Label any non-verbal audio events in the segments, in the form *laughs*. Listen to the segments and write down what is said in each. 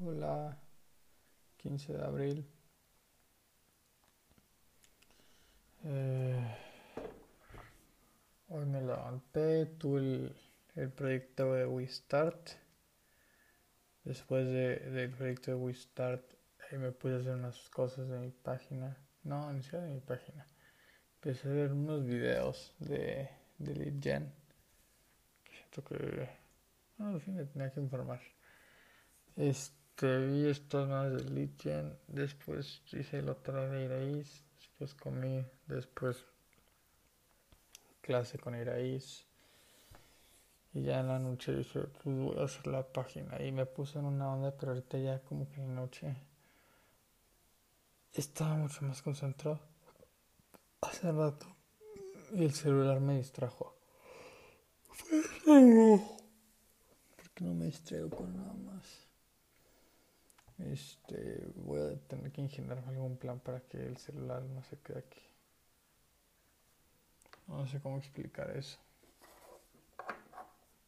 Hola, 15 de abril. Eh, hoy me levanté, tuve el, el proyecto de WeStart. Después de, del proyecto de WeStart, me puse a hacer unas cosas de mi página. No, ni siquiera de mi página. Empecé a ver unos videos de, de. Siento que. No, sí me tenía que informar. Este, vi estos de Gen. Después hice el otro de Iraís. Después comí. Después clase con Iraís. Y ya en la noche dije, pues voy a hacer la página. Y me puse en una onda, pero ahorita ya como que en la noche estaba mucho más concentrado. Hace rato. Y el celular me distrajo. ¿Por qué no me distraigo con nada más? Este, voy a tener que ingeniarme algún plan para que el celular no se quede aquí. No sé cómo explicar eso.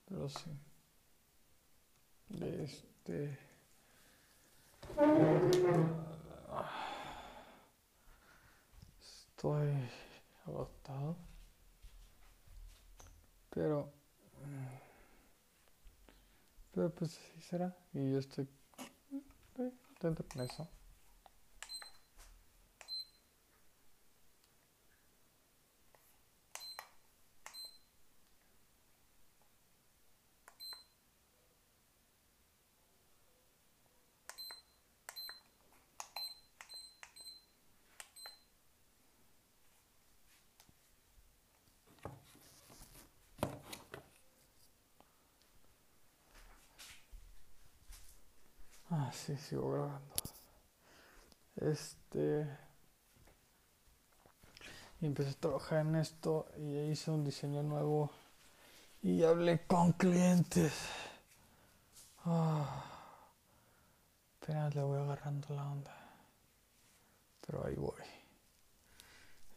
Pero sí. Este. Estoy agotado. Pero. Pero pues así será. Y yo estoy eh, contento Ah, sí, sigo grabando. Este. Y empecé a trabajar en esto y hice un diseño nuevo y hablé con clientes. Ah, apenas le voy agarrando la onda. Pero ahí voy.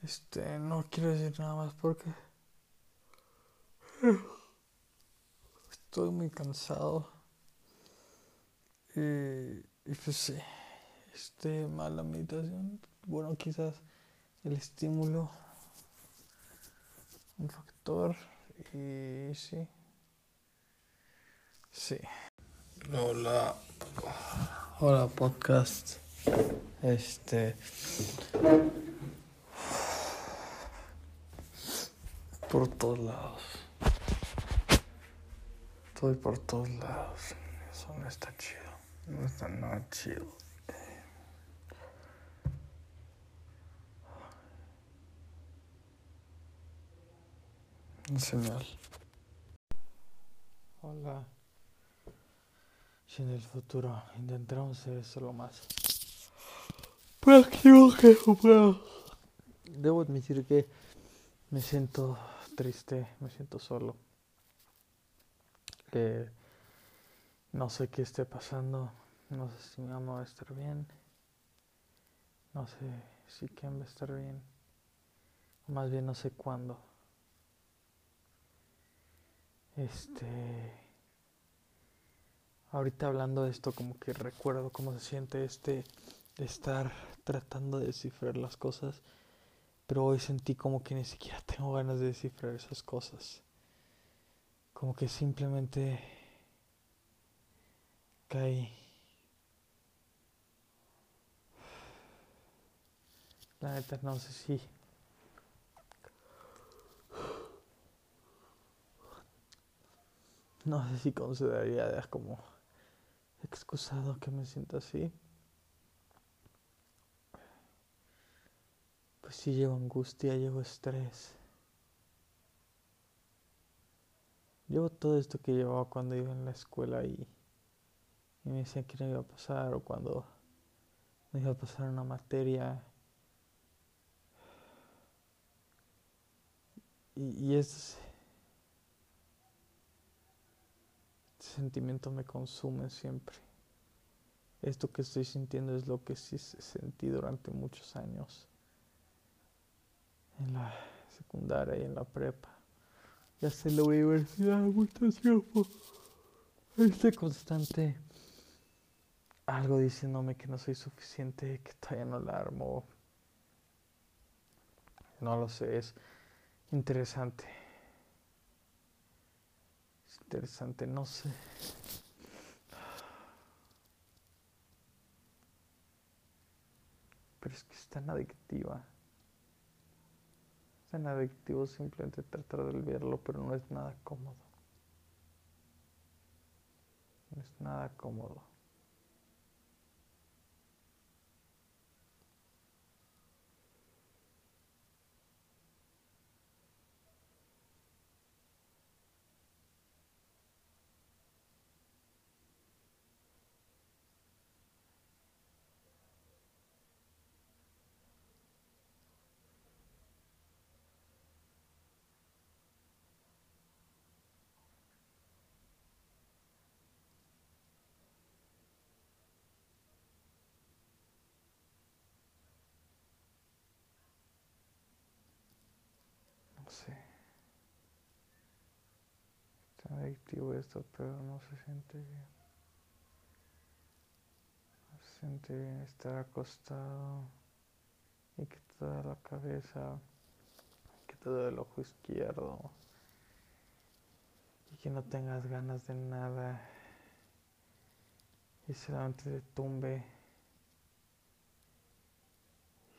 Este, no quiero decir nada más porque estoy muy cansado. Y, y pues sí, este, mala meditación. Bueno, quizás el estímulo, un factor. Y sí, sí. Hola, hola podcast. Este, por todos lados. Estoy por todos lados. Eso no está chido. No está nada chido. Señal. Hola. Si en el futuro intentaremos hacer eso lo más próximo que. Debo admitir que me siento triste, me siento solo. Que no sé qué esté pasando, no sé si mi mamá va a estar bien, no sé si Ken va a estar bien, más bien no sé cuándo. Este, ahorita hablando de esto, como que recuerdo cómo se siente este estar tratando de descifrar las cosas, pero hoy sentí como que ni siquiera *laughs* tengo ganas de descifrar esas cosas. Como que simplemente caí. La neta no sé si no sé si consideraría como excusado que me sienta así. Pues sí llevo angustia, llevo estrés. Llevo todo esto que llevaba cuando iba en la escuela y, y me decían que no iba a pasar o cuando no iba a pasar una materia. Y, y es, este sentimiento me consume siempre. Esto que estoy sintiendo es lo que sí sentí durante muchos años. En la secundaria y en la prepa. Ya sé en la universidad mucho tiempo. Este constante algo diciéndome que no soy suficiente, que todavía no la. No lo sé, es interesante. Es interesante, no sé. Pero es que es tan adictiva. Es tan adictivo simplemente tratar de olvidarlo, pero no es nada cómodo. No es nada cómodo. Sí. Está adictivo esto, pero no se siente bien. No se siente bien estar acostado y que toda la cabeza, que todo el ojo izquierdo y que no tengas ganas de nada y solamente te tumbe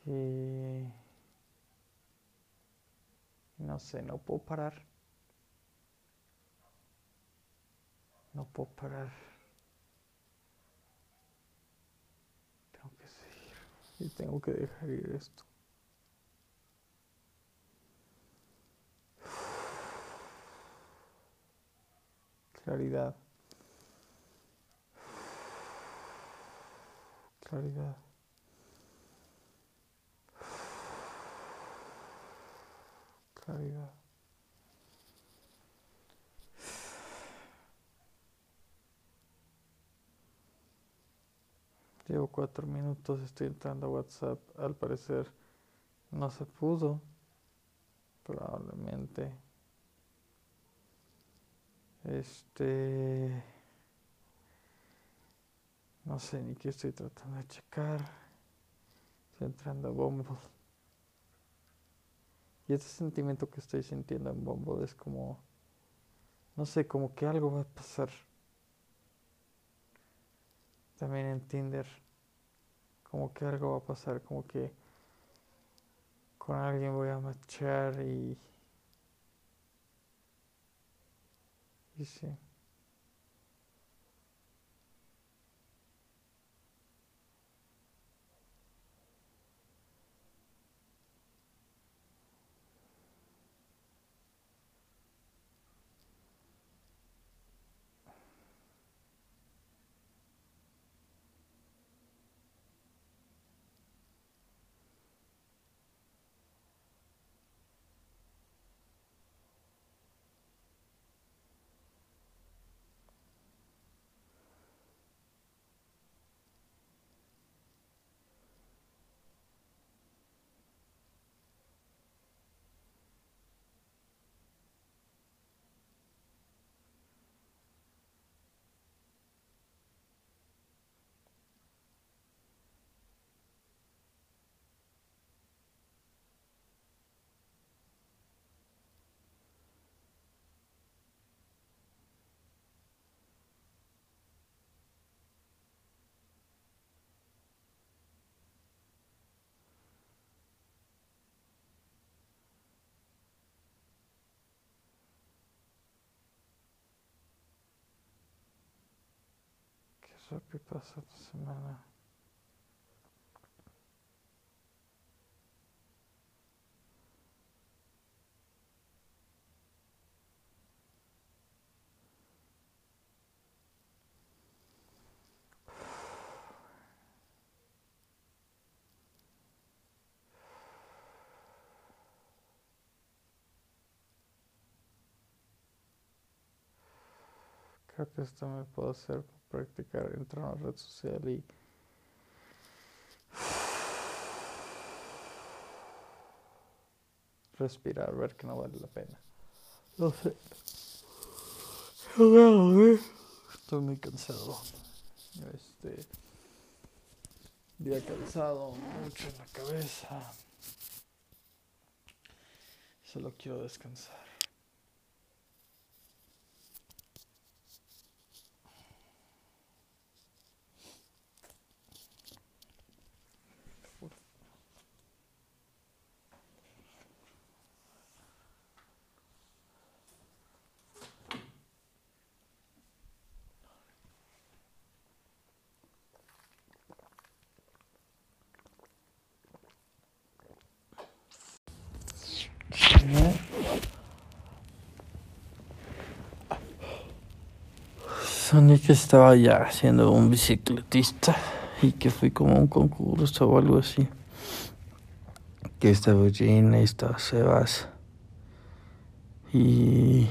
y no sé, no puedo parar. No puedo parar. Tengo que seguir. Y tengo que dejar ir esto. Claridad. Claridad. claridad. Llevo cuatro minutos, estoy entrando a WhatsApp. Al parecer no se pudo. Probablemente. Este. No sé ni qué estoy tratando de checar. Estoy entrando a Bumble. Y ese sentimiento que estoy sintiendo en Bombo es como, no sé, como que algo va a pasar. También en Tinder, como que algo va a pasar, como que con alguien voy a marchar y... Y sí. Eso que pasó esta semana. Creo que practicar, entrar a una red social y respirar, ver que no vale la pena. No sé. Estoy muy cansado. Este, Día cansado, mucho en la cabeza. Solo quiero descansar. Que estaba ya siendo un bicicletista y que fui como un concurso o algo así. Que estaba Gina y estaba Sebas. Y,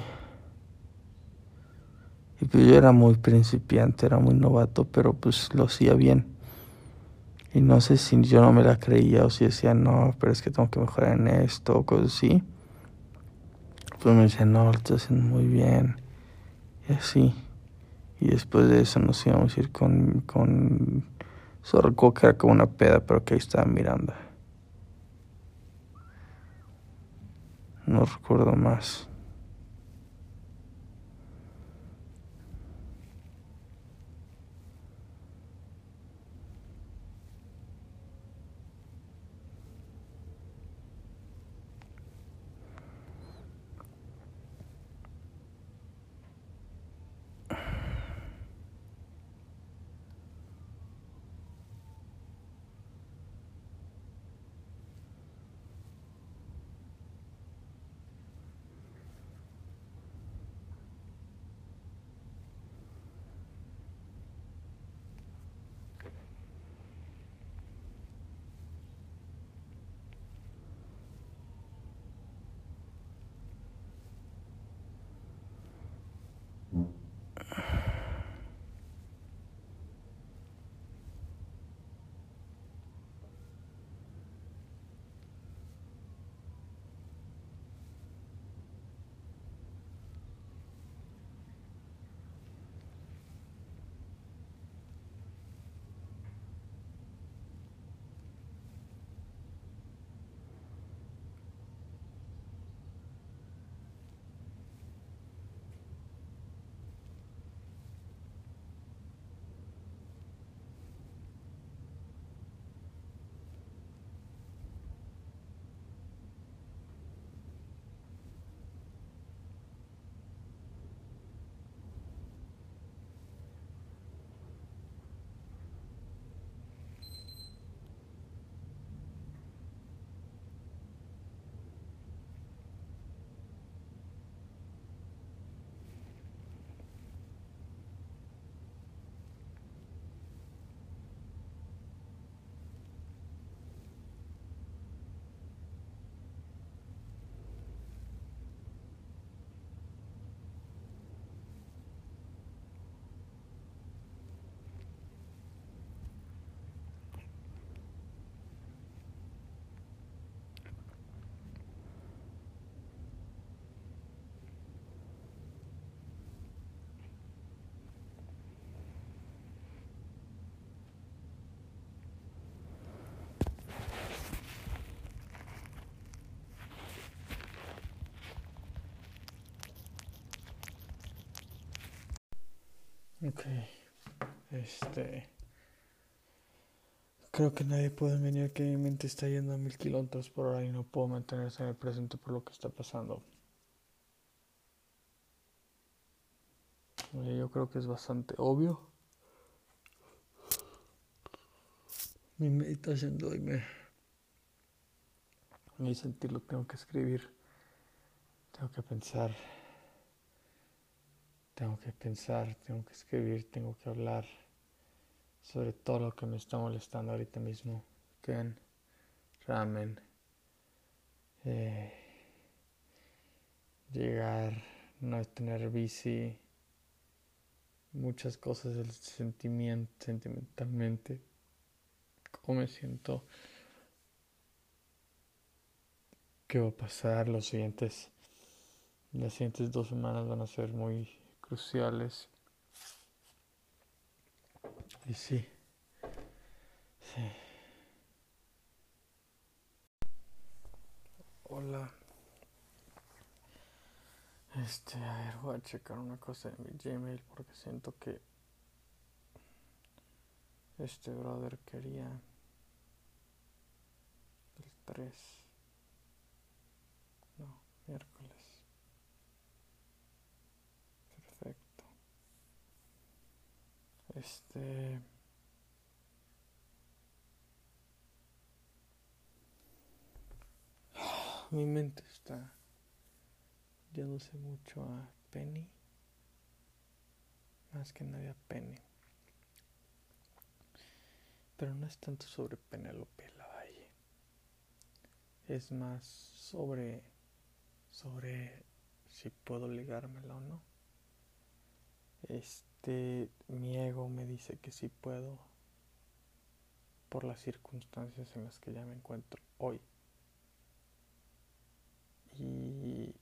y pues yo era muy principiante, era muy novato, pero pues lo hacía bien. Y no sé si yo no me la creía o si decía, no, pero es que tengo que mejorar en esto o cosas así. Pues me decían, no, lo estás haciendo muy bien. Y así. Y después de eso nos íbamos a ir con, con que era como una peda, pero que ahí estaba mirando. No recuerdo más. Ok. Este. Creo que nadie puede venir que mi mente está yendo a mil kilómetros por hora y no puedo mantenerse en el presente por lo que está pasando. Yo creo que es bastante obvio. Mi meditación de hoy me. Mi sentirlo tengo que escribir. Tengo que pensar tengo que pensar, tengo que escribir, tengo que hablar sobre todo lo que me está molestando ahorita mismo. Ken, ramen, eh, llegar, no tener bici, muchas cosas del sentimiento, sentimentalmente, cómo me siento, qué va a pasar, los siguientes, las siguientes dos semanas van a ser muy cruciales. Y sí, Sí. Hola. Este, a ver, voy a checar una cosa en mi Gmail porque siento que este brother quería el 3. No, miércoles. Este... *sighs* Mi mente está yéndose mucho a Penny. Más que nadie a Penny. Pero no es tanto sobre Penelope Lavalle. Es más sobre sobre si puedo ligármela o no. Este, mi ego me dice que sí puedo por las circunstancias en las que ya me encuentro hoy. Y,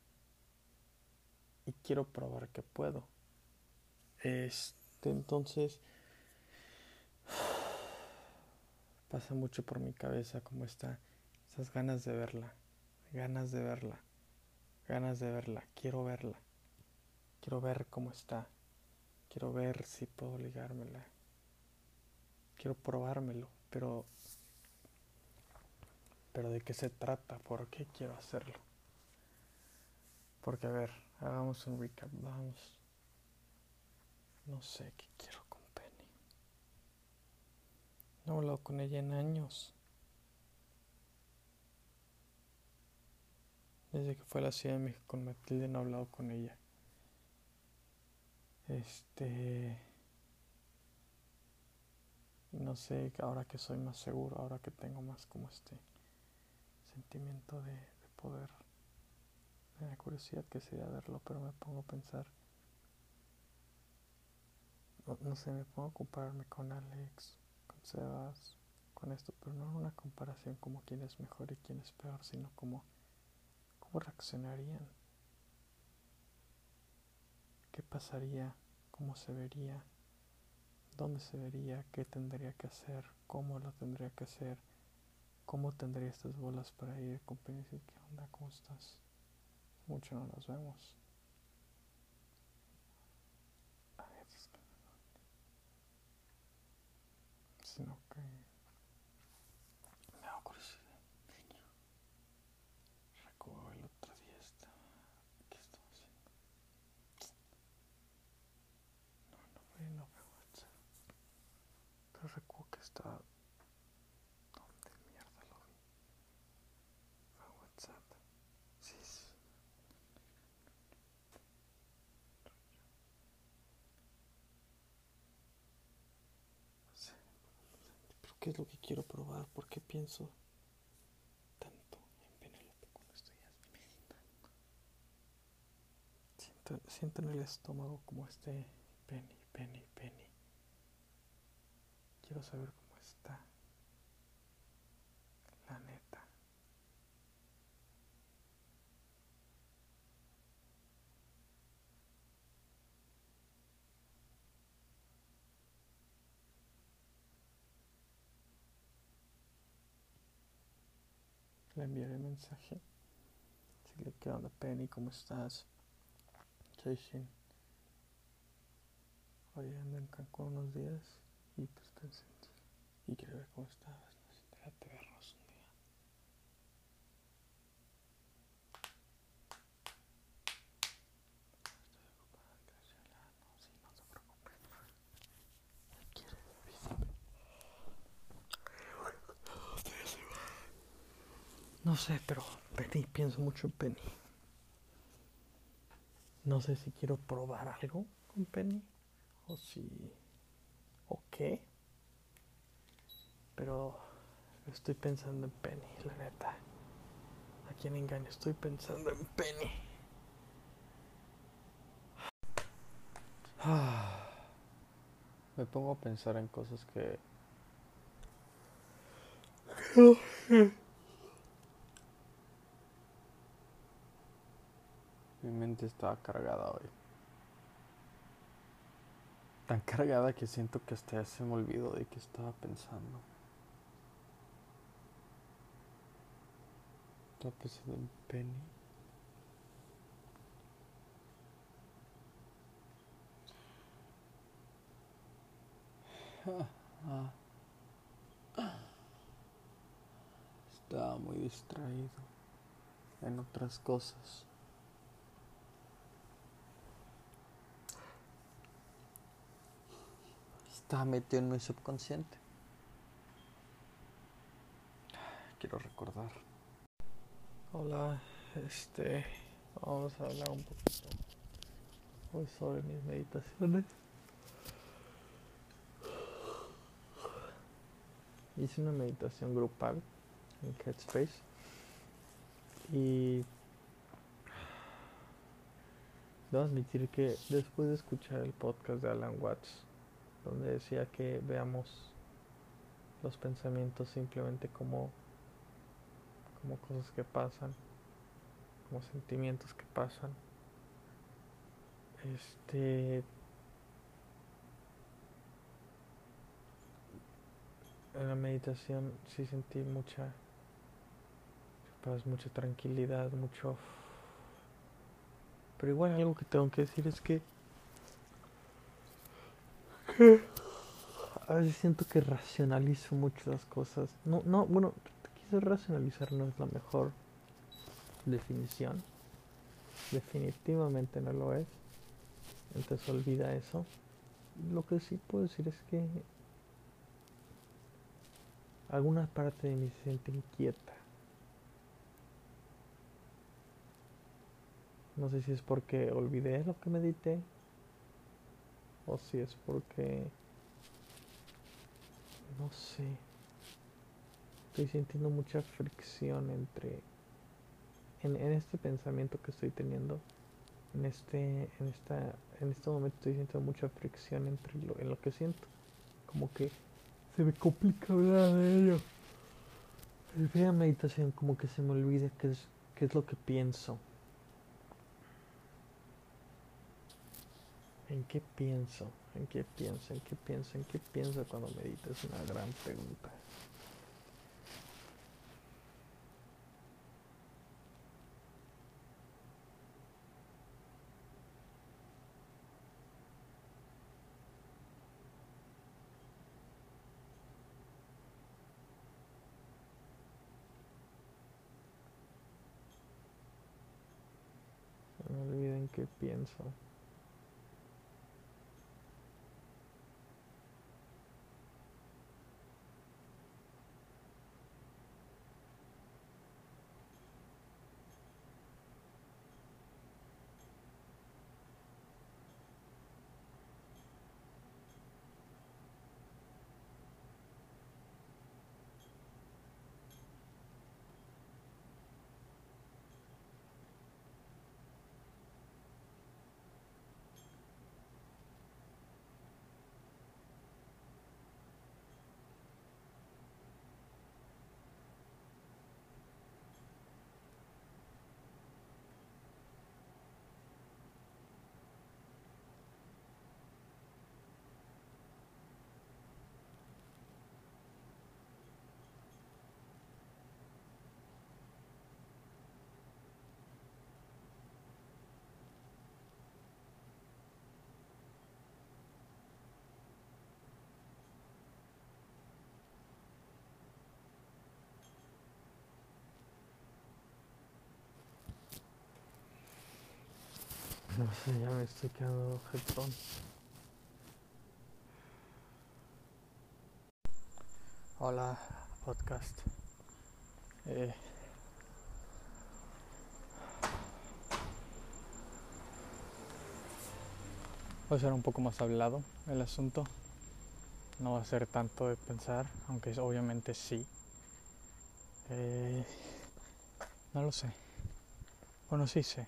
y quiero probar que puedo. Este, entonces *sighs* pasa mucho por mi cabeza como está esas ganas de verla, ganas de verla, ganas de verla, quiero verla, quiero ver cómo está, quiero ver si puedo ligármela, quiero probármelo, pero pero de qué se trata, por qué quiero hacerlo. Porque a ver, hagamos un recap, vamos. No sé qué quiero con Penny. No he hablado con ella en años. Desde que fue a la Ciudad de México con Matilde no he hablado con ella. Este... No sé, ahora que soy más seguro, ahora que tengo más como este sentimiento de, de poder, me da curiosidad que sería verlo, pero me pongo a pensar, no, no, sé, me pongo a compararme con Alex, con Sebas, con esto, pero no una comparación como quién es mejor y quién es peor, sino como cómo reaccionarían, qué pasaría, cómo se vería, dónde se vería, qué tendría que hacer, cómo lo tendría que hacer ¿Cómo tendría estas bolas para ir Penny? ¿Qué onda? ¿Cómo estás? Mucho no nos vemos. A ver, es que... Sino que... Me da curiosidad. Recuerdo el otro día estaba... ¿Qué estaba haciendo? No, no fue, no fue WhatsApp. Pero recuerdo que estaba... ¿Qué es lo que quiero probar? ¿Por qué pienso tanto en Penélope cuando estoy meditando? Siento, siento en el estómago como este Penny, Penny, Penny. Quiero saber cómo está. La neta. Le enviaré mensaje. Decirle qué onda Penny, ¿cómo estás? Soy Shin. Hoy ando en Cancún unos días y pues pensé. Y quiero ver cómo estabas. No sé, un día. Estoy ocupada, Graciela. No, sí, no se preocupe. Si quieres, avísame. No sé, pero Penny, pienso mucho en Penny. No sé si quiero probar algo con Penny o si. o qué. Pero estoy pensando en Penny, la neta. ¿A quién engaño? Estoy pensando en Penny. *sighs* Me pongo a pensar en cosas que. Mi mente está cargada hoy. Tan cargada que siento que hasta ya se me olvidó de qué estaba pensando. Estaba pensando en Penny. Estaba muy distraído en otras cosas. Estaba metido en mi subconsciente. Quiero recordar. Hola, este, vamos a hablar un poquito hoy sobre mis meditaciones. Hice una meditación grupal en Headspace y debo admitir que después de escuchar el podcast de Alan Watts, donde decía que veamos los pensamientos simplemente como como cosas que pasan, como sentimientos que pasan. Este en la meditación sí sentí mucha paz, mucha tranquilidad, mucho pero igual algo que tengo que decir es que a veces siento que racionalizo mucho las cosas. No, no, bueno, racionalizar no es la mejor definición. Definitivamente no lo es. Entonces olvida eso. Lo que sí puedo decir es que alguna parte de mí se siente inquieta. No sé si es porque olvidé lo que medité o si es porque no sé. Estoy sintiendo mucha fricción entre en, este pensamiento que estoy teniendo en este en esta en este momento estoy sintiendo mucha fricción entre lo, en lo que siento. Como que se me complica hablar de ello. El meditación como que se me olvida qué es qué es lo que pienso ¿En qué pienso? ¿En qué pienso? ¿En qué pienso? ¿En qué pienso cuando medito? Es una gran pregunta. qué pienso. No sé, ya me estoy quedando jetón. Hola, podcast. Eh, va a ser un poco más hablado el asunto. No va a ser tanto de pensar, aunque obviamente sí. Eh, no lo sé. Bueno, sí sé.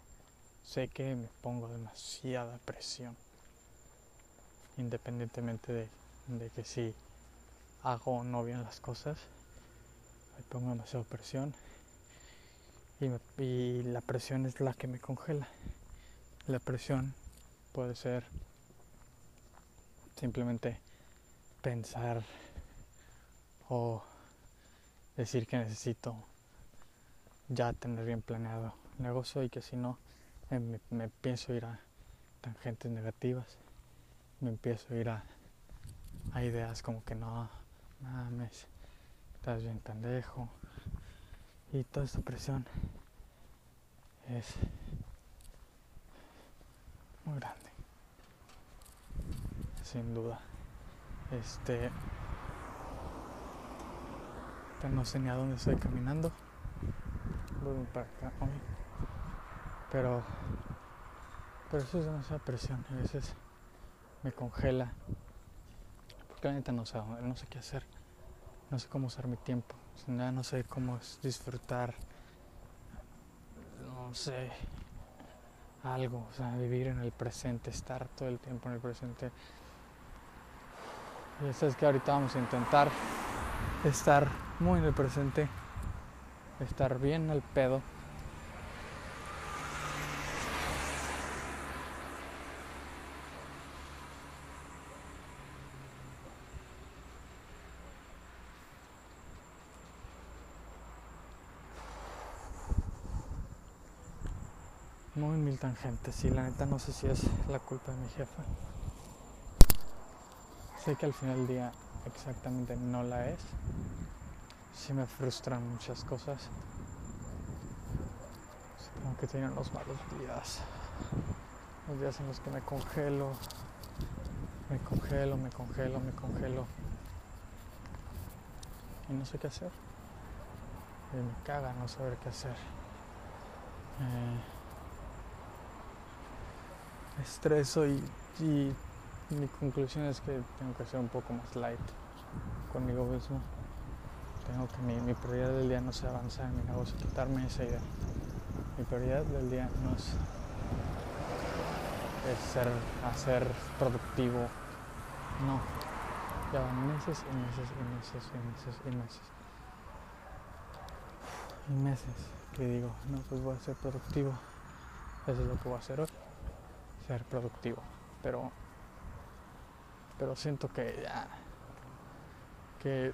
Sé que me pongo demasiada presión, independientemente de, que si hago o no bien las cosas, me pongo demasiada presión y, y la presión es la que me congela. La presión puede ser simplemente pensar o decir que necesito ya tener bien planeado el negocio y que si no me, me pienso ir a tangentes negativas, me empiezo a ir a, a ideas como que no, mames, estás bien pendejo y toda esta presión es muy grande, sin duda. Este, no sé ni a dónde estoy caminando. Voy para acá hoy. Pero, pero eso es demasiada presión. A veces me congela. Porque la neta no sé, no sé qué hacer. No sé cómo usar mi tiempo. No sé cómo disfrutar. No sé. Algo. O sea, vivir en el presente. Estar todo el tiempo en el presente. Y eso es que ahorita vamos a intentar estar muy en el presente, estar bien al pedo. Tangentes y la neta no sé si es la culpa de mi jefa. Sé que al final del día exactamente no la es. Sí me frustran muchas cosas. Supongo que tienen los malos días. Los días en los que me congelo. Me congelo, me congelo, me congelo. Y no sé qué hacer. Y me caga no saber qué hacer. Eh, estreso y, y mi conclusión es que tengo que ser un poco más light conmigo mismo. Tengo que mi, mi prioridad del día no es avanzar en mi negocio, quitarme esa idea. Mi prioridad del día no es, ser, hacer productivo. No. Ya van meses y meses y meses y meses y meses. Y meses que digo, no, pues voy a ser productivo. Eso es lo que voy a hacer hoy. Ser productivo. Pero pero siento que ya que,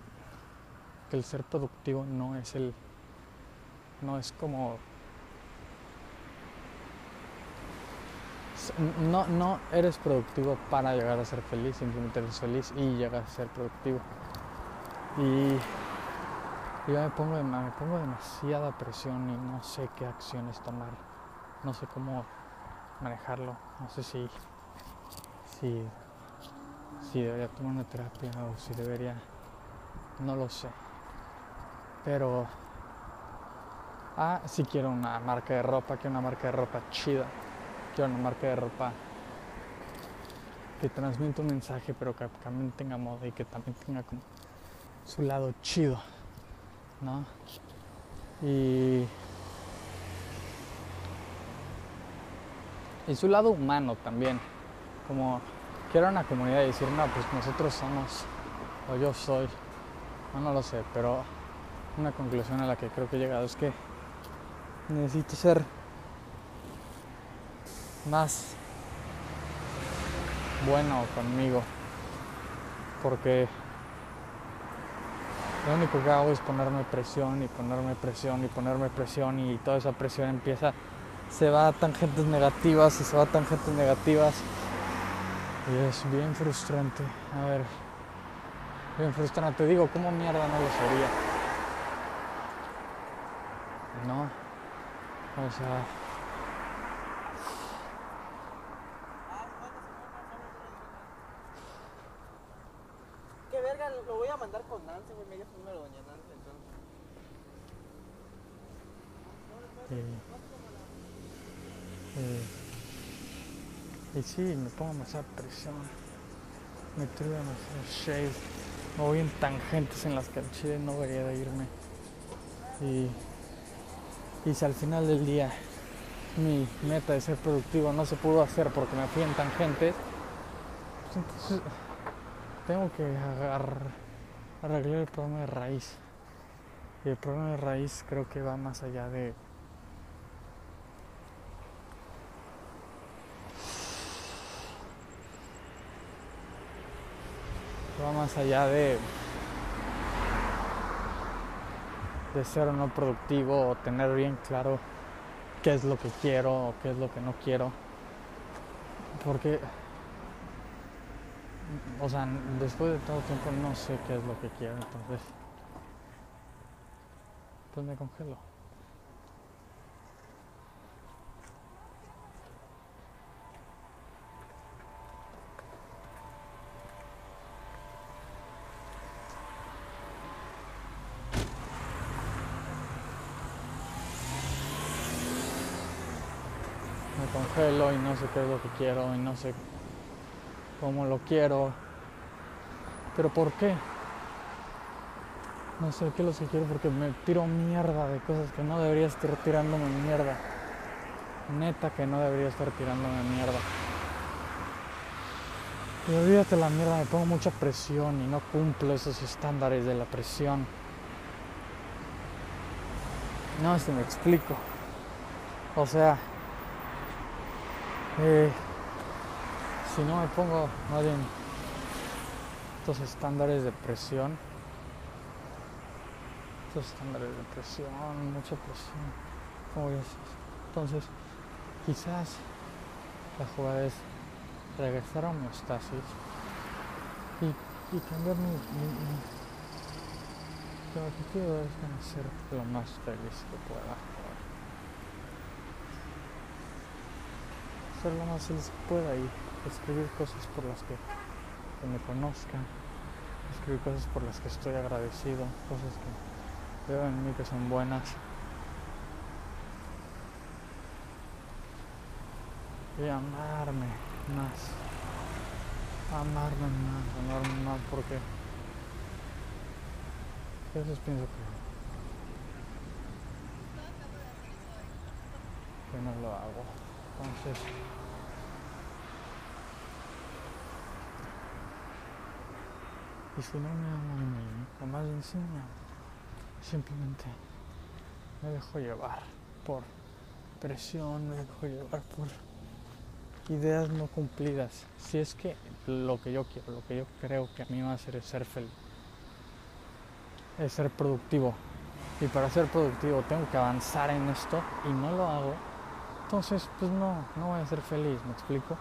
que, el ser productivo no es el no es como no, no eres productivo para llegar a ser feliz, simplemente eres feliz y llegas a ser productivo. Y yo me pongo, me pongo demasiada presión y no sé qué acciones tomar, no sé cómo manejarlo, no sé si, si si debería tomar una terapia o si debería, no lo sé. Pero, ah, si quiero una marca de ropa, quiero una marca de ropa chida, quiero una marca de ropa que transmita un mensaje, pero que también tenga moda y que también tenga como su lado chido, ¿no? Y, y su lado humano también, como quiero una comunidad y decir, no, pues nosotros somos, o yo soy, no, no lo sé, pero una conclusión a la que creo que he llegado es que necesito ser más bueno conmigo, porque lo único que hago es ponerme presión y ponerme presión y ponerme presión y toda esa presión empieza, se va a tangentes negativas y se va a tangentes negativas y es bien frustrante. A ver, bien frustrante. Digo, ¿cómo mierda no lo sería? No. O sea. ¿Qué verga? Lo voy a mandar con Nancy, güey. Me dio su número doña Nancy, entonces. Eh, eh, y sí, me pongo demasiada presión. Me tiro demasiado shade. Me voy en tangentes en las que al chile no debería de irme. Y, y si al final del día mi meta de ser productivo no se pudo hacer porque me fui en tangentes, pues entonces tengo que arreglar el problema de raíz. Y el problema de raíz creo que va más allá de va más allá de de ser o no productivo o tener bien claro qué es lo que quiero o qué es lo que no quiero. Porque, o sea, después de todo tiempo no sé qué es lo que quiero, entonces, pues me congelo. me y no sé qué es lo que quiero y no sé cómo lo quiero. Pero ¿por qué? No sé qué es lo que quiero porque me tiro mierda de cosas que no debería estar tirándome mierda. Neta que no debería estar tirándome mierda. Y olvídate la mierda, me pongo mucha presión y no cumplo esos estándares de la presión. No si me explico. O sea, eh, si no me pongo más bien estos estándares de presión, estos estándares de presión, mucha presión, como. Entonces, quizás la jugada es regresar a homeostasis y, y cambiar mi, mi, mi, mi es ser lo más feliz que pueda. Ser lo más feliz que pueda y escribir cosas por las que, me conozcan, escribir cosas por las que estoy agradecido, cosas que veo en mí que son buenas. Y amarme más, amarme más, amarme más porque a veces pienso que, que no lo hago. Entonces, y si no me amo a mí, o más amo, simplemente me dejo llevar por presión, me dejo llevar por ideas no cumplidas. Si es que lo que yo quiero, lo que yo creo que a mí me va a hacer es ser feliz, es ser productivo. Y para ser productivo tengo que avanzar en esto y no lo hago, entonces pues no, no voy a ser feliz, ¿me explico?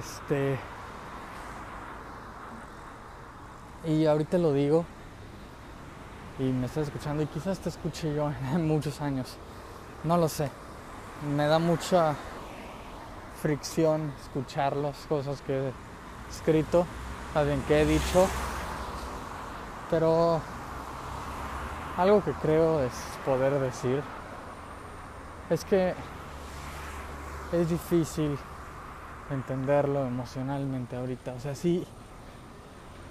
Este. Y ahorita lo digo y me estás escuchando y quizás te escuche yo *laughs* en muchos años. No lo sé. Me da mucha fricción escuchar las cosas que he escrito, bien que he dicho. Pero algo que creo es poder decir es que es difícil entenderlo emocionalmente ahorita. O sea, sí,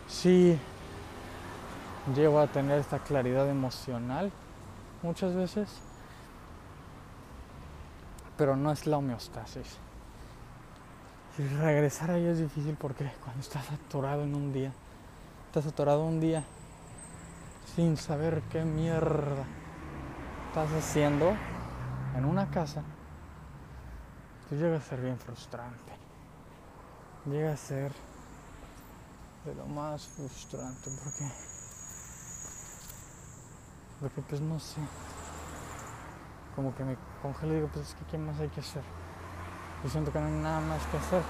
sí llego a tener esta claridad emocional muchas veces, pero no es la homeostasis. Y regresar ahí es difícil porque cuando estás atorado en un día, estás atorado un día sin saber qué mierda estás haciendo en una casa, pues llega a ser bien frustrante. Llega a ser de lo más frustrante porque porque pues no sé. Como que me congelo y digo pues es que qué más hay que hacer yo siento que no hay nada más que hacer.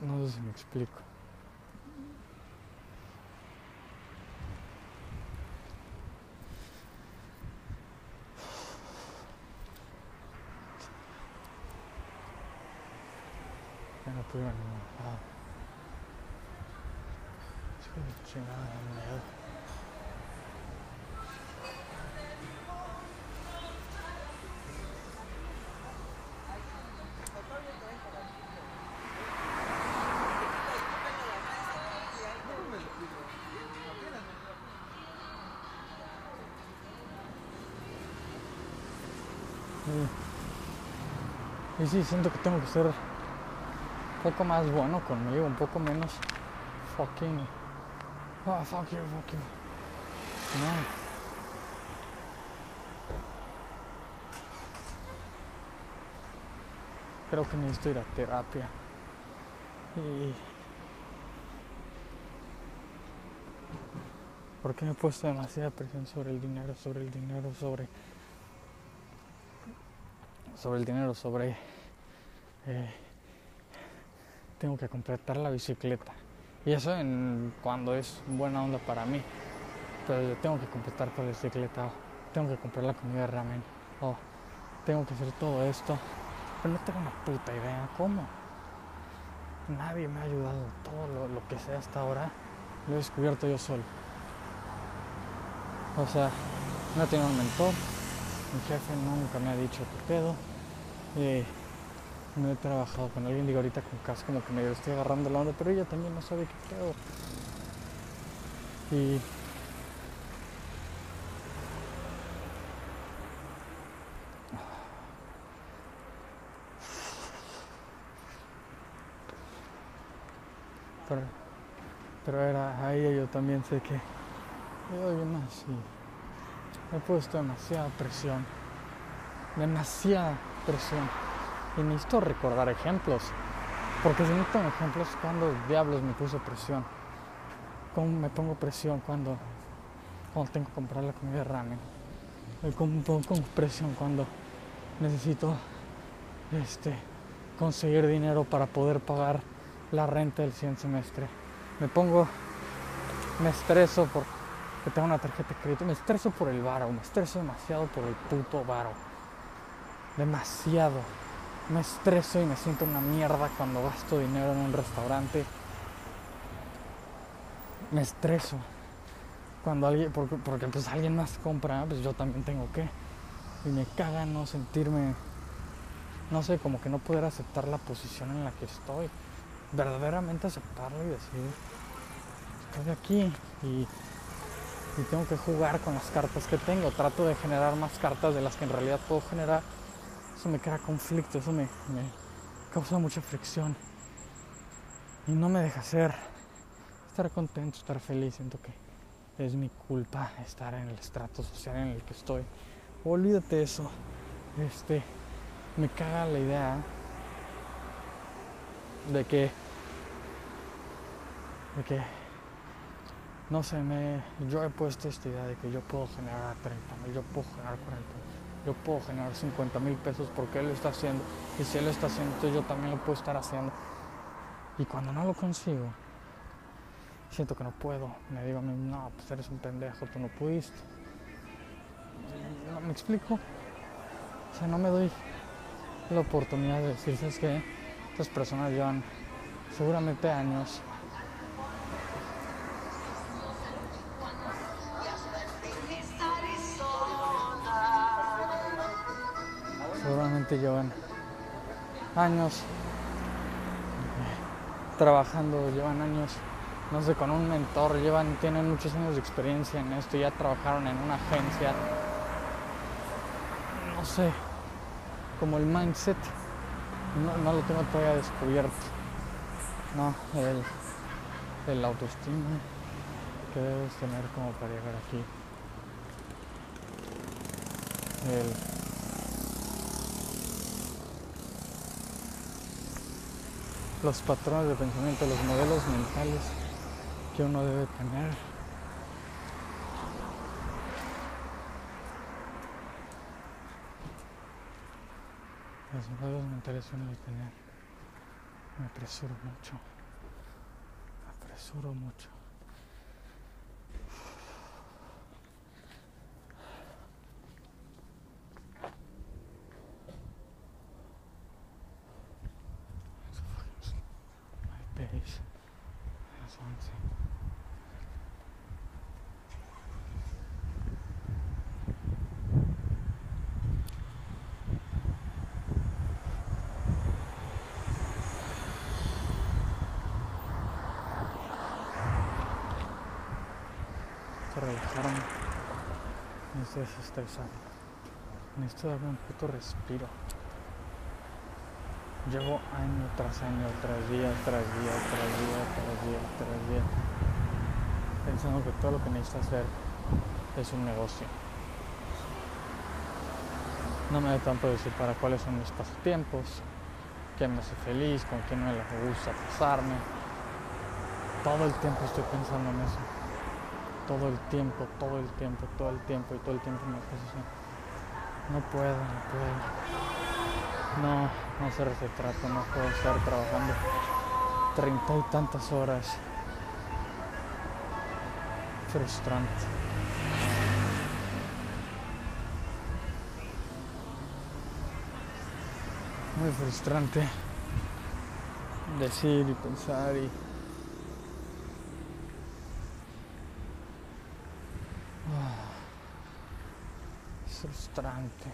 No sé si me explico ya no puedo ir a ningún lado es que Y, y sí, siento que tengo que ser poco más bueno conmigo, un poco menos fucking. Oh, fuck you, fuck. Creo que necesito ir a terapia. Y... Porque me he puesto demasiada presión sobre el dinero, sobre el dinero, sobre... Sobre el dinero, sobre... eh, tengo que completar la bicicleta. Y eso en, cuando es buena onda para mí. Pero yo tengo que completar con la bicicleta. o tengo que comprar la comida de ramen. O tengo que hacer todo esto. Pero no tengo una puta idea cómo. Nadie me ha ayudado. Todo lo, que sé hasta ahora lo he descubierto yo solo. O sea, no he tenido un mentor. Mi jefe nunca me ha dicho qué pedo. Y no he trabajado con alguien. Digo, ahorita con casi como que me estoy agarrando la onda. Pero ella también no sabe qué pedo. Y pero, era a ella yo también sé que yo bien así me he puesto demasiada presión demasiada presión y necesito recordar ejemplos porque si tengo ejemplos cuando diablos me puso presión cómo me pongo presión cuando cuando tengo que comprar la comida de ramen me pongo pongo presión cuando necesito este conseguir dinero para poder pagar la renta del siguiente semestre. Me pongo, me estreso porque tengo una tarjeta de crédito, me estreso por el varo, me estreso demasiado por el puto varo. Demasiado. Me estreso y me siento una mierda cuando gasto dinero en un restaurante. Me estreso. Cuando alguien, porque, porque pues alguien más compra, pues yo también tengo que. Y me caga no sentirme, no sé, como que no poder aceptar la posición en la que estoy verdaderamente aceptarlo y decir, estoy aquí y, y, tengo que jugar con las cartas que tengo. Trato de generar más cartas de las que en realidad puedo generar. Eso me crea conflicto, eso me, causa mucha fricción. Y no me deja ser, estar contento, estar feliz. Siento que es mi culpa estar en el estrato social en el que estoy. Olvídate eso. Este, me caga la idea de que, de que, no sé, me, yo he puesto esta idea de que yo puedo generar 30 mil, yo puedo generar 40 mil, yo puedo generar 50 mil pesos porque él lo está haciendo, y si él lo está haciendo, entonces yo también lo puedo estar haciendo. Y cuando no lo consigo, siento que no puedo, me digo a mí, no, pues eres un pendejo, tú no pudiste. No, ¿Me explico? O sea, no me doy la oportunidad de decir, ¿sabes qué? Estas personas llevan seguramente años seguramente llevan años trabajando, llevan años, no sé, con un mentor, llevan, tienen muchos años de experiencia en esto, ya trabajaron en una agencia, no sé, como el mindset no, no lo tengo todavía descubierto. No, el, el autoestima que debes tener como para llegar aquí. El, los patrones de pensamiento, los modelos mentales que uno debe tener. Los modelos mentales uno debe tener. Me apresuro mucho. Me apresuro mucho. Desestresarme. Necesito darme un puto respiro. Llevo año tras año, tras día, tras día, tras día, tras día, tras día, pensando que todo lo que necesito hacer es un negocio. No me da tanto decir para cuáles son mis pasatiempos, qué me hace feliz, con qué no me gusta pasarme. Todo el tiempo estoy pensando en eso. Todo el tiempo, todo el tiempo, todo el tiempo y todo el tiempo me pasa así. No puedo, no puedo. No, no qué trato, no puedo estar trabajando treinta y tantas horas. Frustrante. Muy frustrante decir y pensar y Ah, es frustrante.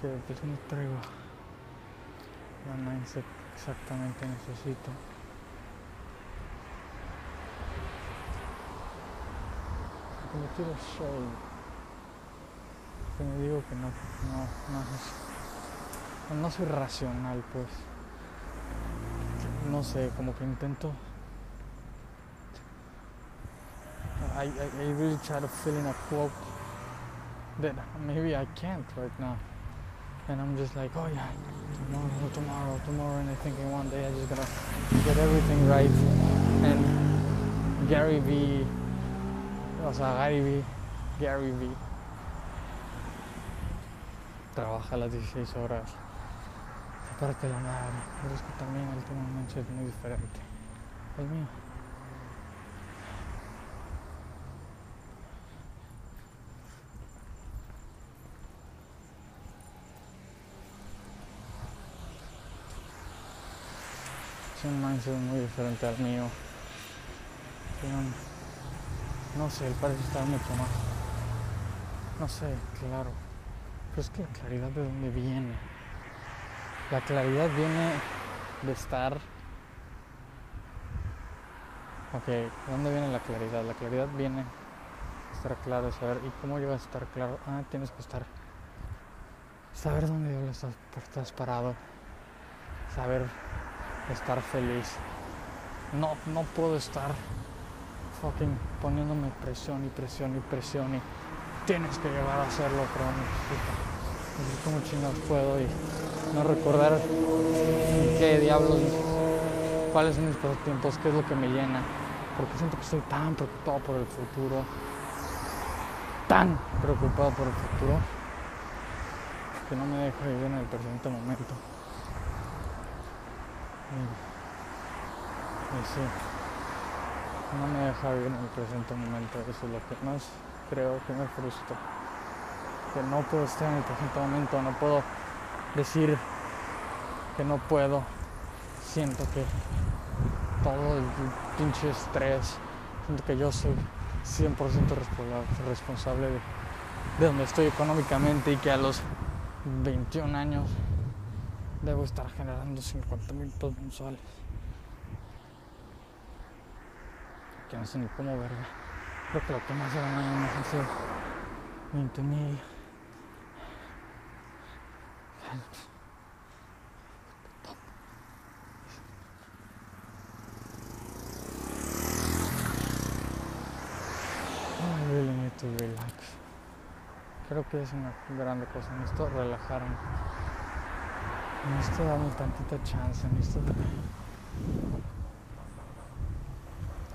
Que pues no la mindset que exactamente necesito. Como tiro show que me digo que no no no es- no soy racional pues. No sé como que intento. I, I, I really try to fill in a quote that maybe I can't right now. And I'm just like, oh yeah, tomorrow, tomorrow, tomorrow. And I think in one day I just gotta get everything right. And Gary V, o sea, Gary V, Gary V, trabaja las 16 horas. Aparte la madre, pero es también un mindset muy diferente. El mío. Es un mindset muy diferente al mío. No sé, él parece estar mucho más. No sé, claro. Pero es que la claridad de dónde viene. La claridad viene de estar. Ok, ¿de dónde viene la claridad? La claridad viene de estar claro, saber. ¿Y cómo llegas a estar claro? Ah, tienes que estar. Saber dónde estás, estás parado. Saber estar feliz. No, no puedo estar fucking poniéndome presión y presión y presión y tienes que llegar a hacerlo, pero no cómo chingados puedo y no recordar qué diablos, cuáles son mis pasatiempos, qué es lo que me llena. Porque siento que estoy tan preocupado por el futuro, tan preocupado por el futuro, que no me deja vivir en el presente momento. Y, y sí, no me deja vivir en el presente momento. Eso es lo que más creo que me frustra. Que no puedo estar en el presente momento, no puedo decir que no puedo. Siento que todo el pinche estrés, siento que yo soy 100% responsa- responsable de donde estoy económicamente y que a los 21 años debo estar generando 50 mil pesos mensuales. Que no sé ni cómo verga. Creo que lo que más se gana más hace 20 mil. I really need. Creo que es una grande cosa. Necesito relajarme. Necesito darme tantita chance. Necesito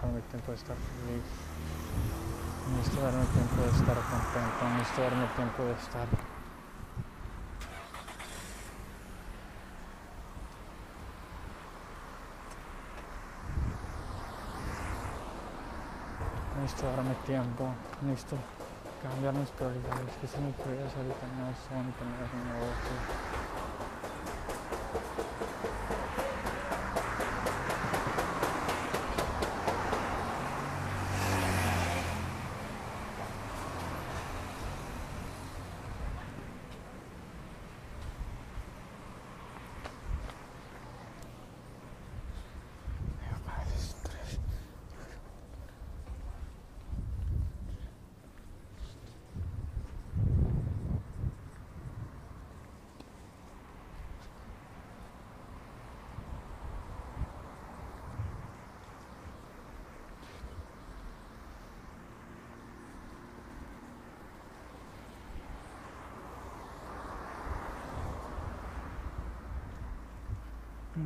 darme tiempo de estar feliz. Necesito darme tiempo de estar contento. Necesito darme tiempo de estar. Necesito darme tiempo. Necesito cambiar mis prioridades. Que son mis prioridades ahorita no son tener un negocio.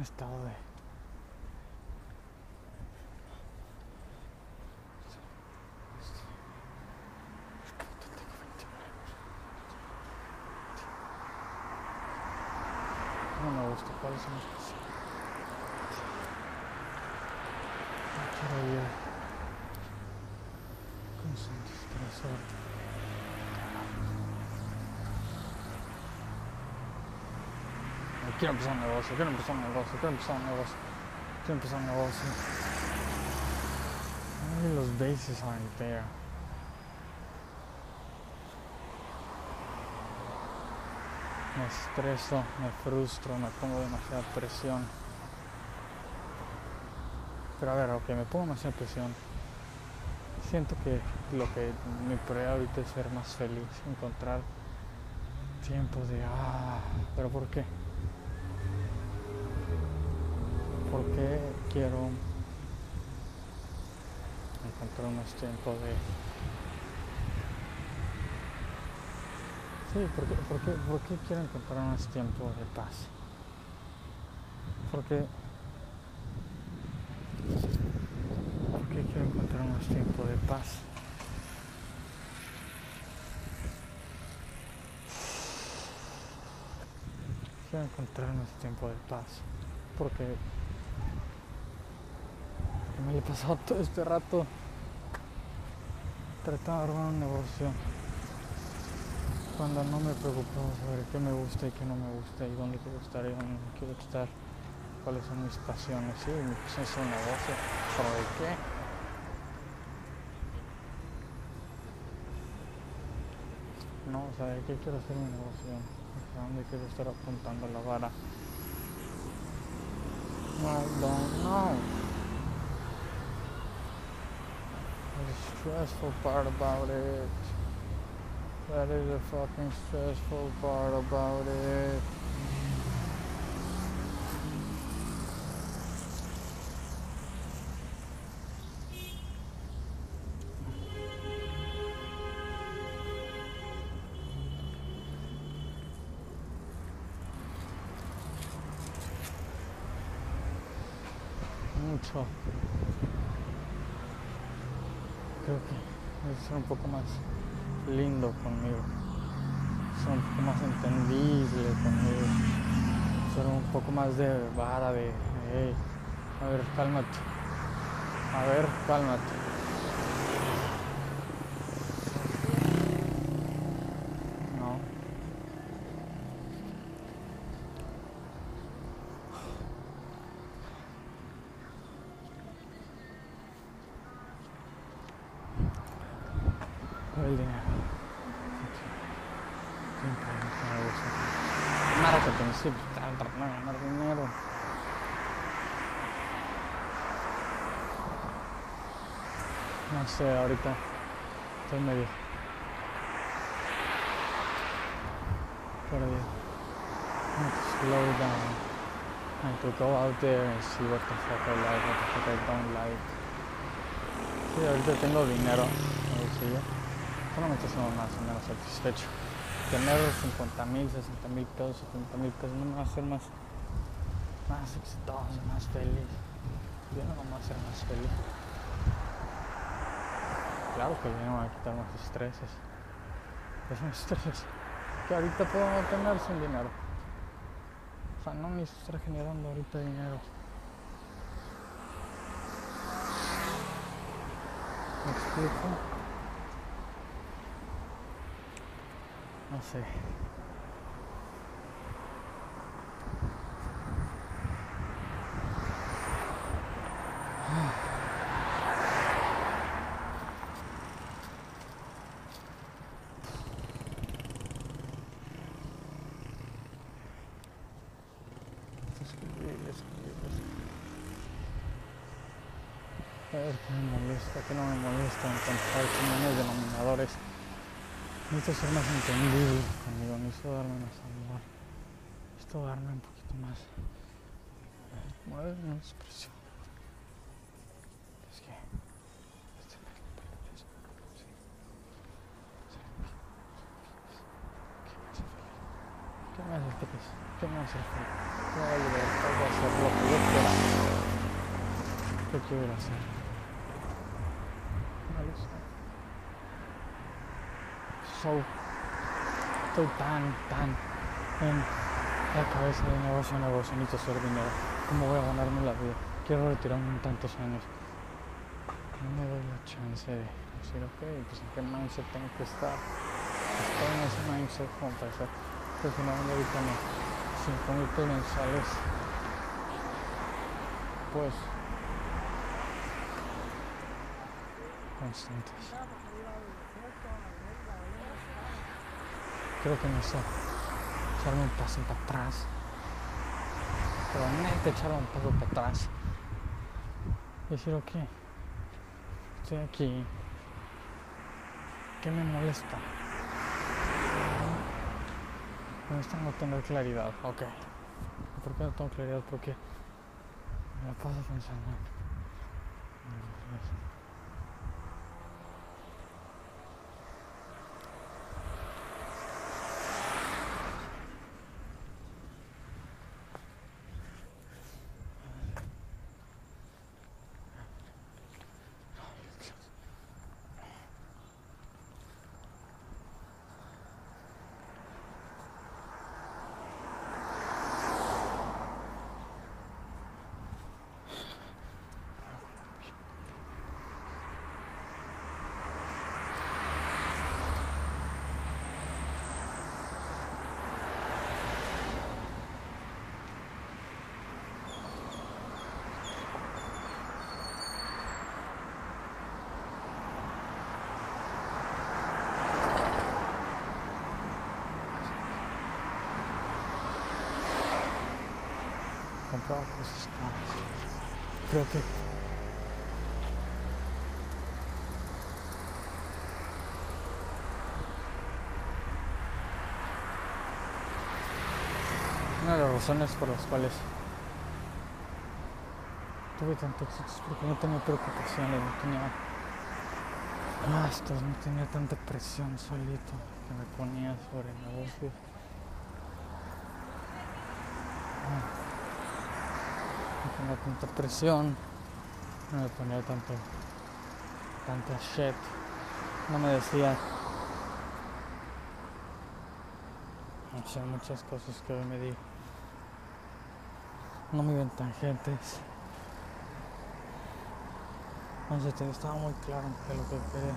Estado de No me gusta, ¿cuáles son los que sí? No quiero ir con su estresor. No Quiero empezar un negocio, quiero empezar un negocio, quiero empezar un negocio, quiero empezar un negocio. Ay, los bases aren't there. Me estreso, me frustro, me pongo demasiada presión. Pero a ver, ok, me pongo demasiada presión. Siento que lo que mi prioridad ahorita es ser más feliz, encontrar tiempo de ah, pero ¿por qué? ¿Por qué quiero encontrar más tiempo de Sí, ¿por qué, por, qué, ¿por qué quiero encontrar más tiempo de paz? Porque ¿Por qué quiero encontrar más tiempo de paz? Quiero encontrar más tiempo de paz. Porque me he pasado todo este rato tratando de armar un negocio cuando no me preocupaba sobre qué me gusta y qué no me gusta y dónde quiero estar y dónde no quiero estar, cuáles son mis pasiones. Sí, mi pasión es un negocio, ¿de qué? No, o sea, ¿de qué quiero hacer mi negocio? ¿A dónde quiero estar apuntando la vara? Don't know. The stressful part about it. That is the fucking stressful part about it. Poco más lindo conmigo, ser un poco más entendible conmigo, ser un poco más de vara de, a ver, cálmate, a ver, cálmate. No. El dinero. Siempre me gusta. Primero que al principio estaba tratando de ganar dinero. No ahorita estoy medio perdido. Slow down. Need to go out there and see what the fuck I like, what the fuck I don't like. Sí, ahorita tengo dinero en el está haciendo más o menos satisfecho. Tener 50 mil, 60 mil pesos, 70 mil pesos no me va a hacer más, más exitoso, más feliz. Yo no me a hacer más feliz. Claro que va a quitar más estreses. Esos estreses que ahorita puedo tener sin dinero. O sea, no necesito estar generando ahorita dinero. ¿Me explico? No sé. Escribir, escribir, escribir. A ver qué me molesta, qué no me molesta encontrar comunes denominadores. Necesito ser más entendible conmigo, necesito darme más amor. Necesito darme un poquito más. Mueve mi expresión. Es que. ¿Qué me hace feliz? ¿Qué me hace feliz? ¿Qué me a a hacer lo que. ¿Qué quiero hacer? Lo sé. So, estoy tan, tan en la cabeza de negocio, negocio, necesito hacer dinero. ¿Cómo voy a ganarme la vida? Quiero retirarme en tantos años. No me doy la chance de decir, ok, pues en qué mindset tengo que estar. Estoy en ese mindset como para hacer. Pero si no, ahorita no. 5 mil pesos. Pues. Constantes. Creo que no sé. Echarme un paso para atrás. Pero neta echarme un paso para atrás. Decir, ok. Estoy aquí. ¿Qué me molesta? Me molesta no tener claridad. Ok. ¿Por qué no tengo claridad? Porque me la paso pensando. Creo que una de las razones por las cuales tuve tanto éxito es porque no tenía preocupaciones, no tenía gastos, no tenía tanta presión solito que me ponía sobre negocios. No tanta presión, no me ponía tanto, tanta shit, no me decía, muchas cosas que hoy me di, no me iban tangentes, no sé, estaba muy claro que lo que quería,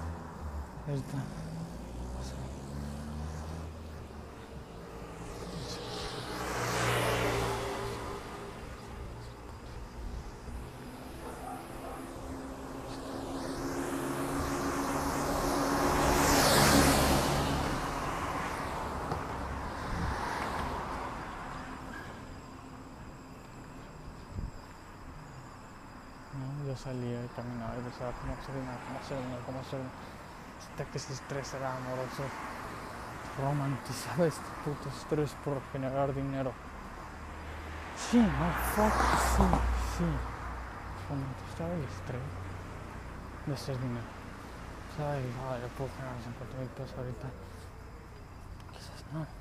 sea, ¿no? Y caminaba y pensaba cómo dinero, cómo dinero, cómo dinero. Hasta que ese estrés era amoroso. Romantizaba este puto estrés por generar dinero. Sí, no, fuck, sí, sí. Romantizaba el estrés de hacer dinero. ¿Sabes? Ah, yo puedo generar 50 mil pesos ahorita. Quizás no.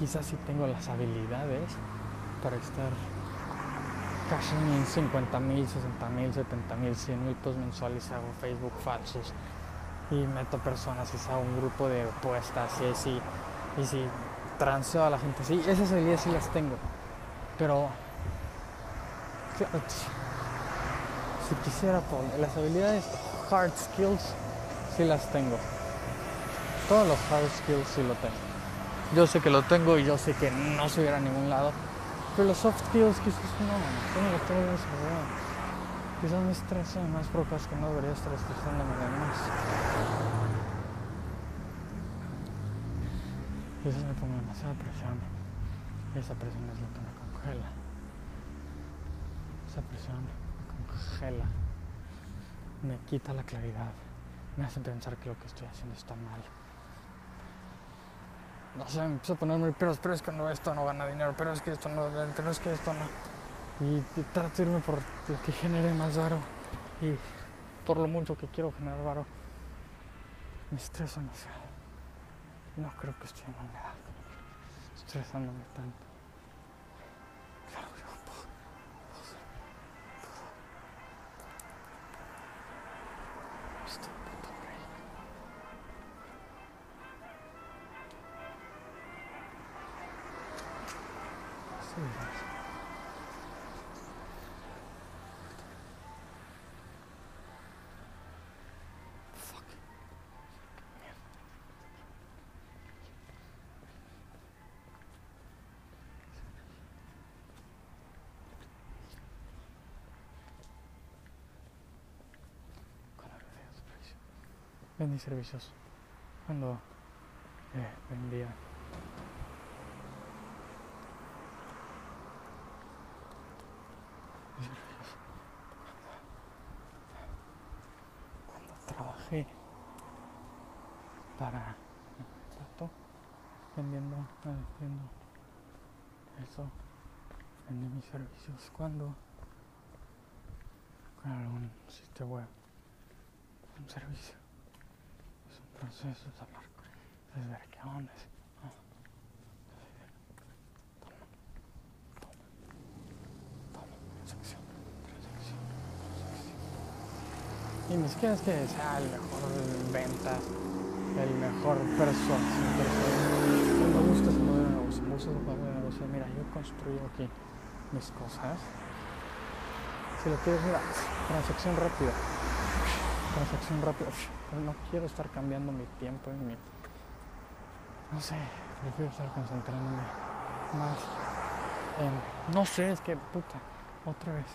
Quizás sí tengo las habilidades para estar casi en 50 mil, 60 mil, 70 mil, 100 mil mensuales, hago Facebook falsos y meto personas y hago un grupo de apuestas y así, y si transeo a la gente, sí, esas habilidades sí las tengo, pero si quisiera poner las habilidades hard skills, sí las tengo. Todos los hard skills sí lo tengo. Yo sé que lo tengo y yo sé que no se a ningún lado. Pero los soft skills quizás no, no lo tengo. Quizás me estreso en más por que no debería estar estresándome de más. Quizás me pongo demasiada presión. Y esa presión es lo que me congela. Esa presión me congela. Me quita la claridad. Me hace pensar que lo que estoy haciendo está mal no sé, me empiezo a ponerme, pero, pero es que no, esto no gana dinero, pero es que esto no, pero es que esto no. Y, y de irme por lo que genere más varo y por lo mucho que quiero generar varo. Me estreso demasiado. No creo que esté en edad estresándome tanto. Vendí servicios. Cuando eh, vendía. Cuando trabajé para rato vendiendo, eh, vendiendo eso, vendí mis servicios cuando con algún sitio web, un servicio, es un proceso, es ver qué onda, es, ah. Y ni siquiera es que sea el mejor en ventas, el mejor persuasión. Me gusta ese modelo de negocio, me gusta ese modelo de negocio. Mira, yo construyo aquí mis cosas. Si lo quieres, mira, transacción rápida. Transacción rápida pero no quiero estar cambiando mi tiempo y mi. No sé, prefiero estar concentrándome más en. No sé, es que puta, otra vez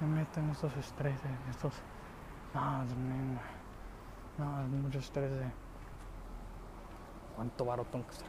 me meto en estos estreses, en estos. No, es, no, es mucho estrés de. ¿Cuánto baro tengo que estar?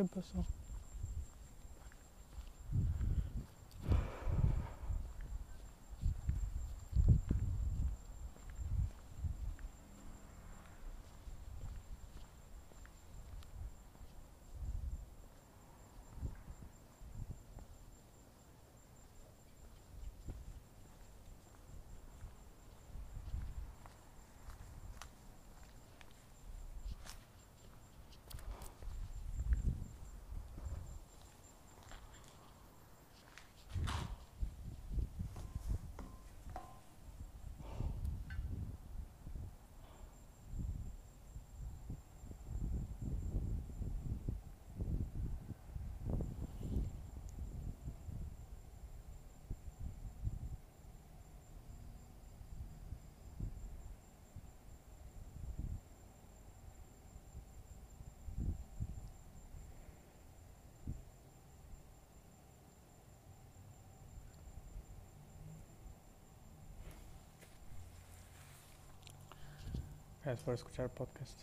100%. Gracias por escuchar podcast.